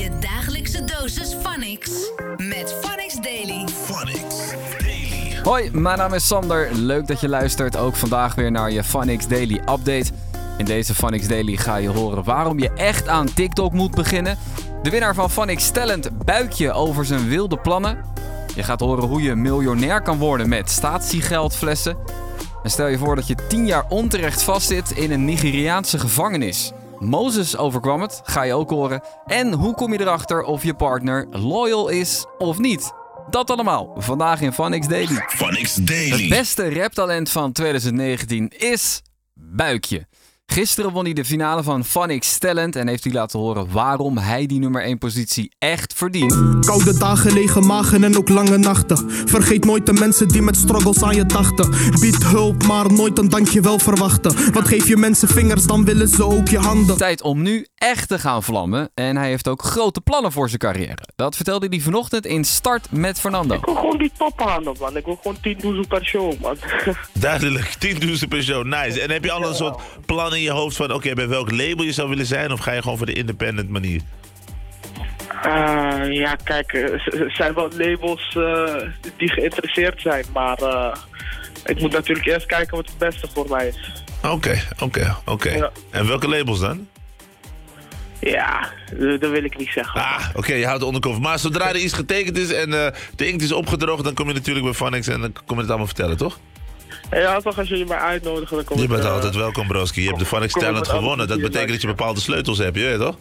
Je dagelijkse dosis Phonics met Phonics Daily. Hoi, mijn naam is Sander. Leuk dat je luistert. Ook vandaag weer naar je Phonics Daily Update. In deze Phonics Daily ga je horen waarom je echt aan TikTok moet beginnen. De winnaar van Phonics Talent buikje over zijn wilde plannen. Je gaat horen hoe je miljonair kan worden met statiegeldflessen. En stel je voor dat je 10 jaar onterecht vastzit in een Nigeriaanse gevangenis. Mozes overkwam het, ga je ook horen. En hoe kom je erachter of je partner loyal is of niet? Dat allemaal vandaag in Phonics Daily. Het Daily. beste raptalent van 2019 is Buikje. Gisteren won hij de finale van Phonics Talent en heeft hij laten horen waarom hij die nummer 1 positie echt verdient. Koude dagen, lege magen en ook lange nachten. Vergeet nooit de mensen die met struggles aan je dachten. Bied hulp, maar nooit een dankjewel verwachten. Want geef je mensen vingers, dan willen ze ook je handen. Tijd om nu echt te gaan vlammen en hij heeft ook grote plannen voor zijn carrière. Dat vertelde hij vanochtend in Start met Fernando. Ik wil gewoon die top halen, man. Ik wil gewoon 10 per show, man. Duidelijk, 10.000 per show. Nice. En heb je al een soort plan in je hoofd van... oké, bij welk label je zou willen zijn? Of ga je gewoon voor de independent manier? Eh, ja, kijk, eh, er zijn wel labels eh, die geïnteresseerd zijn, maar eh, ik moet natuurlijk eerst kijken wat het beste voor mij is. Oké, oké, oké. Ja. En welke labels dan? Ja, eh, dat wil ik niet zeggen. Ah, oké, je houdt de onderkoffer. Maar zodra er iets getekend is en eh, de inkt is opgedroogd... dan kom je natuurlijk bij Phonics en dan kom je het allemaal vertellen, toch? Ja, toch als jullie mij uitnodigen, dan kom Je ik... bent eh, altijd welkom, broski. Je hebt de ik Talent gewonnen. Dat betekent dat je bepaalde sleutels hebt, je weet toch?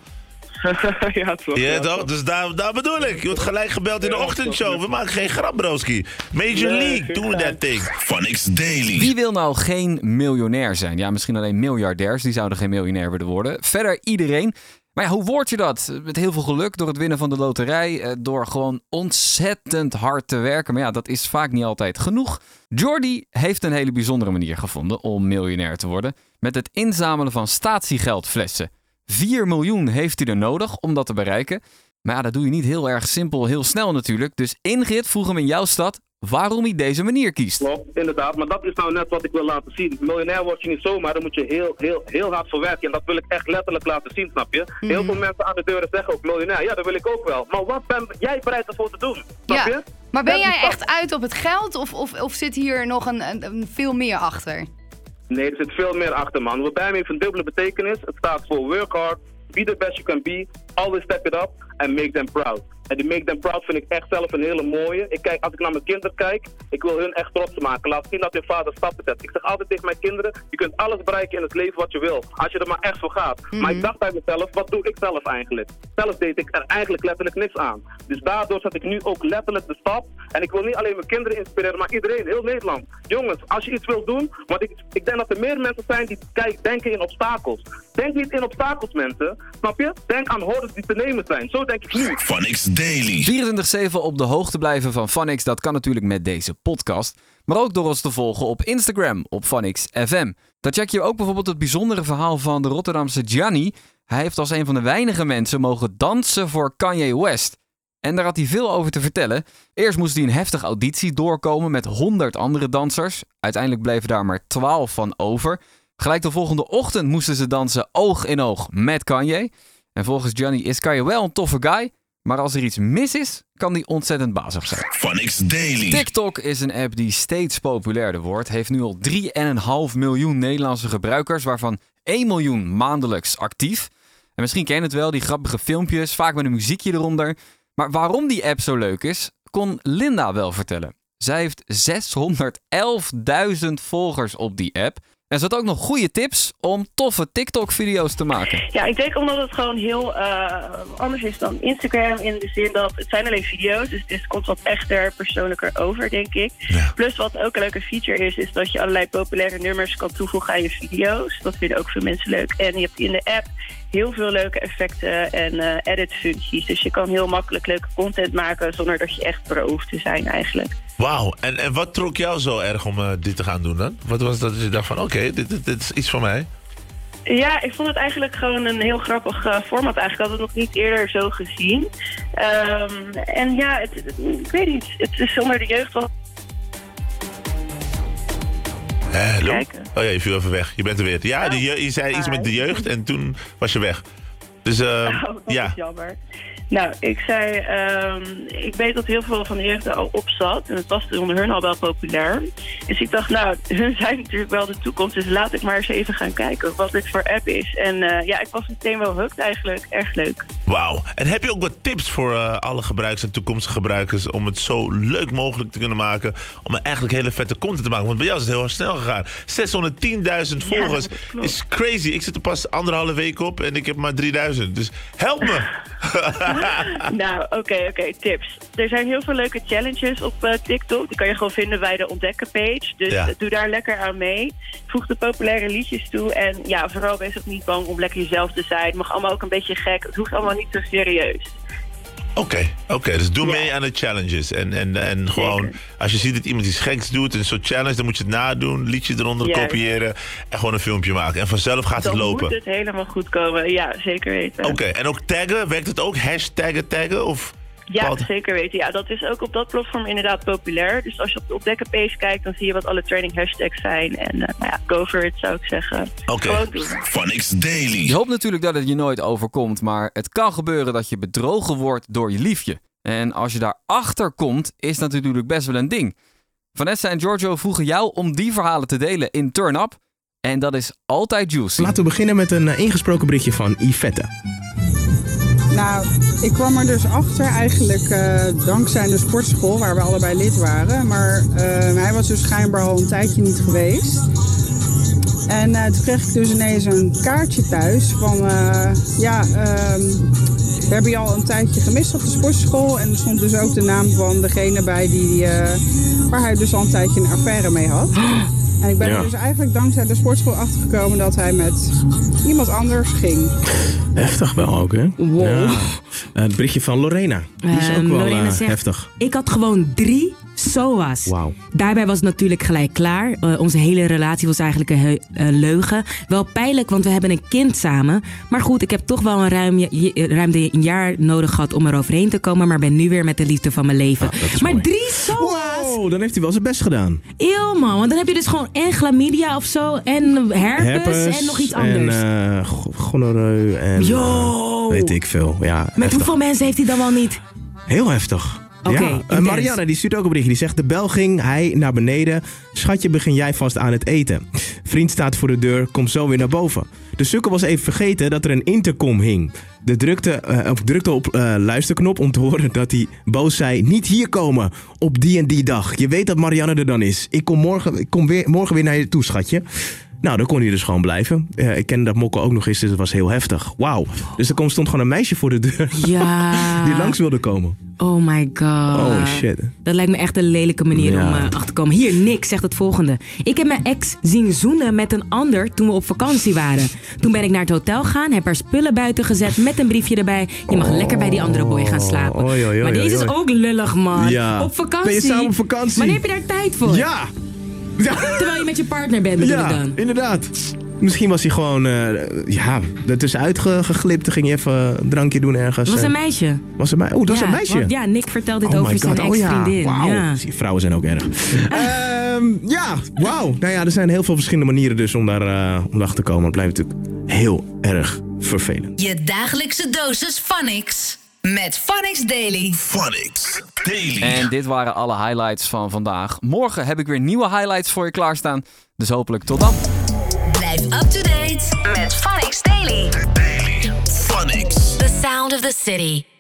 ja, toch. Ja, ja, toch? Dus daar, daar bedoel ik. Je wordt gelijk gebeld in de ochtendshow. We maken geen grap, broski. Major Nee, League, doen we dat ding. Phonics Daily. Wie wil nou geen miljonair zijn? Ja, misschien alleen miljardairs, die zouden geen miljonair willen worden. Verder iedereen. Maar hoe word je dat? Met heel veel geluk door het winnen van de loterij, eh, door gewoon ontzettend hard te werken. Maar ja, dat is vaak niet altijd genoeg. Jordi heeft een hele bijzondere manier gevonden om miljonair te worden. Met het inzamelen van statiegeldflessen. 4 miljoen heeft hij er nodig om dat te bereiken. Maar ja, dat doe je niet heel erg simpel, heel snel natuurlijk. Dus Ingrid vroeg hem in jouw stad waarom hij deze manier kiest. Klopt, inderdaad. Maar dat is nou net wat ik wil laten zien. Miljonair word je niet zomaar, dan moet je heel, heel, heel hard voor werken. En dat wil ik echt letterlijk laten zien, snap je? Heel veel mensen aan de deuren zeggen ook miljonair. Ja, dat wil ik ook wel. Maar wat ben jij bereid ervoor te doen? Snap je? Ja. Maar ben jij echt uit op het geld of, of, of zit hier nog een, een, een veel meer achter? Nee, er zit veel meer achter, man. Wat bij me heeft een dubbele betekenis. Het staat voor work hard, be the best you can be, always step it up and make them proud. En die make them proud vind ik echt zelf een hele mooie. Ik kijk, als ik naar mijn kinderen kijk, ik wil hun echt trots maken. Laat zien dat hun vader stappen zet. Ik zeg altijd tegen mijn kinderen, je kunt alles bereiken in het leven wat je wil. Als je er maar echt voor gaat. Maar ik dacht bij mezelf, wat doe ik zelf eigenlijk? Zelf deed ik er eigenlijk letterlijk niks aan. Dus daardoor zet ik nu ook letterlijk de stap. En ik wil niet alleen mijn kinderen inspireren, maar iedereen, heel Nederland. Jongens, als je iets wilt doen, want ik, ik denk dat er meer mensen zijn die kijk, denken in obstakels. Denk niet in obstakels, mensen. Snap je? Denk aan hordes die te nemen zijn. Zo denk ik nu. Phonics Daily. 24-7 op de hoogte blijven van Phonics, dat kan natuurlijk met deze podcast. Maar ook door ons te volgen op Instagram, op Phonics FM. Dan check je ook bijvoorbeeld het bijzondere verhaal van de Rotterdamse Gianni. Hij heeft als een van de weinige mensen mogen dansen voor Kanye West. En daar had hij veel over te vertellen. Eerst moest hij een heftige auditie doorkomen met 100 andere dansers. Uiteindelijk bleven daar maar 12 van over. Gelijk de volgende ochtend moesten ze dansen oog in oog met Kanye. En volgens Gianni is Kanye wel een toffe guy. Maar als er iets mis is, kan die ontzettend bazig zijn. Daily. TikTok is een app die steeds populairder wordt. Heeft nu al 3,5 miljoen Nederlandse gebruikers, waarvan 1 miljoen maandelijks actief. En misschien ken je het wel, die grappige filmpjes, vaak met een muziekje eronder. Maar waarom die app zo leuk is, kon Linda wel vertellen. Zij heeft 611.000 volgers op die app. En ze had ook nog goede tips om toffe TikTok-video's te maken. Ja, ik denk omdat het gewoon heel eh, anders is dan Instagram. In de zin dat het zijn alleen video's. Dus het komt wat echter, persoonlijker over, denk ik. Ja. Plus wat ook een leuke feature is, is dat je allerlei populaire nummers kan toevoegen aan je video's. Dat vinden ook veel mensen leuk. En je hebt in de app heel veel leuke effecten en eh, edit functies. Dus je kan heel makkelijk leuke content maken zonder dat je echt pro hoeft te zijn eigenlijk. Wauw. En, en wat trok jou zo erg om eh, dit te gaan doen dan? Wat was dat je dacht van, oké, dit, dit, dit is iets voor mij? Ja, ik vond het eigenlijk gewoon een heel grappig eh, format. Eigenlijk Ik had het nog niet eerder zo gezien. Ehm, en ja, het, het- ik weet niet. Het is onder de jeugd wel Hè, hallo? Oh ja, je viel even weg. Je bent er weer. Ja, die je, je zei iets met de jeugd en toen was je weg. Dus eh, Oh, dat ja. is jammer. Nou, ik zei, ehm, ik weet dat heel veel van de jeugd er al op zat. En het was onder hun al wel populair. Dus ik dacht, nou, hun zijn natuurlijk wel de toekomst. Dus laat ik maar eens even gaan kijken wat dit voor app is. En eh, ja, ik was meteen wel hooked eigenlijk. Erg leuk. Wauw. En heb je ook wat tips voor eh, alle gebruikers en toekomstige gebruikers... om het zo leuk mogelijk te kunnen maken... om eigenlijk hele vette content te maken? Want bij jou is het heel erg snel gegaan. 610.000 volgers is crazy. Ik zit er pas anderhalve week op en ik heb maar 3000. Dus help me! nou, oké, oké, tips. Er zijn heel veel leuke challenges op eh, TikTok. Die kan je gewoon vinden bij de ontdekken-page. Dus Ja. doe daar lekker aan mee. Voeg de populaire liedjes toe. En ja, vooral wees ook niet bang om lekker jezelf te zijn. Het mag allemaal ook een beetje gek. Het hoeft allemaal niet zo serieus. Oké, oké. dus doe mee aan de challenges. En, en, en gewoon, als je ziet dat iemand iets geks doet, een soort challenge, dan moet je het nadoen, liedje eronder Juist. kopiëren en gewoon een filmpje maken. En vanzelf gaat Dan het lopen. moet het helemaal goed komen. Ja, zeker weten. Oké, en ook taggen, werkt het ook? Hashtaggen, taggen? Of Ja, Wat? zeker weten. Ja, dat is ook op dat platform inderdaad populair. Dus als je op de ontdekken-page kijkt, dan zie je wat alle training hashtags zijn. En eh, nou ja, go for it zou ik zeggen. Oké. Phonics Daily. Je hoopt natuurlijk dat het je nooit overkomt, maar het kan gebeuren dat je bedrogen wordt door je liefje. En als je daarachter komt, is dat natuurlijk best wel een ding. Vanessa en Giorgio vroegen jou om die verhalen te delen in Turn Up. En dat is altijd juicy. Laten we beginnen met een eh, ingesproken berichtje van Yvette. Nou, ik kwam er dus achter eigenlijk eh, dankzij de sportschool waar we allebei lid waren. Maar eh, hij was dus schijnbaar al een tijdje niet geweest. En eh, toen kreeg ik dus ineens een kaartje thuis van... ja, ehm, we hebben je al een tijdje gemist op de sportschool. En er stond dus ook de naam van degene bij die, waar hij dus al een tijdje een affaire mee had. En ik ben Ja. er dus eigenlijk dankzij de sportschool achtergekomen dat hij met iemand anders ging. Heftig wel ook, hè? Wow. Ja. Eh, het berichtje van Lorena. Die is ook Ehm, wel eh, zegt, heftig. Ik had gewoon drie SOA's. Wauw. Daarbij was het natuurlijk gelijk klaar. Eh, onze hele relatie was eigenlijk een leugen. Wel pijnlijk, want we hebben een kind samen. Maar goed, ik heb toch wel een ruim, je- ruim een jaar nodig gehad om er overheen te komen. Maar ben nu weer met de liefde van mijn leven. maar drie SOA's? Oh, dan heeft hij wel zijn best gedaan. Eeuw man, want dan heb je dus gewoon en chlamydia of zo. En herpes, en nog iets anders. En eh, gonoreu en... Yo. eh, weet ik veel. Ja, met heftig. hoeveel mensen heeft hij dan wel niet? Heel heftig. Oké, ja. Eh. Marianne die stuurt ook een berichtje. Die zegt: De bel ging, hij naar beneden. Schatje, begin jij vast aan het eten. Vriend staat voor de deur, komt zo weer naar boven. De sukkel was even vergeten dat er een intercom hing. De drukte, of drukte op eh, luisterknop om te horen dat hij boos zei: Niet hier komen op die en die dag. Je weet dat Marianne er dan is. Ik kom morgen, ik kom weer, morgen weer naar je toe, schatje. Nou, dan kon hij dus gewoon blijven. Ik kende dat Mokko ook nog eens, dus het was heel heftig. Wauw. Dus er komt- stond gewoon een meisje voor de deur Ja. die langs wilde komen. Oh my god. Oh shit. Dat lijkt me echt een lelijke manier Ja. om eh, achter te komen. Hier, Nick zegt het volgende. Ik heb mijn ex zien zoenen met een ander toen we op vakantie waren. Toen ben ik naar het hotel gaan, heb haar spullen buiten gezet met een briefje erbij. Je mag lekker bij die andere boy gaan slapen. Maar deze is ook lullig, man. Ja. Op vakantie. Ben je samen op vakantie? Wanneer heb je daar tijd voor? Ja. Terwijl je met je partner bent, bedoel Ja, dan. inderdaad. Misschien was hij gewoon, eh ja, ertussenuit ge- geglipt. Dan ging je even een drankje doen ergens. Dat was een En- meisje. Was een meisje? Oh, dat was Ja, een meisje? want- ja, Nick vertelt dit Oh over my zijn God, oh ja. ex-vriendin. Wauw. Vrouwen zijn ook erg. Ehm, ja, wauw. Nou ja, er zijn heel veel verschillende manieren dus om daar eh, om achter te komen. Het blijft natuurlijk heel erg vervelend. Je dagelijkse dosis Phonics. Met Phonics Daily. Phonics Daily. En dit waren alle highlights van vandaag. Morgen heb ik weer nieuwe highlights voor je klaarstaan. Dus hopelijk tot dan. Blijf up to date met Phonics Daily. Phonics. The sound of the city.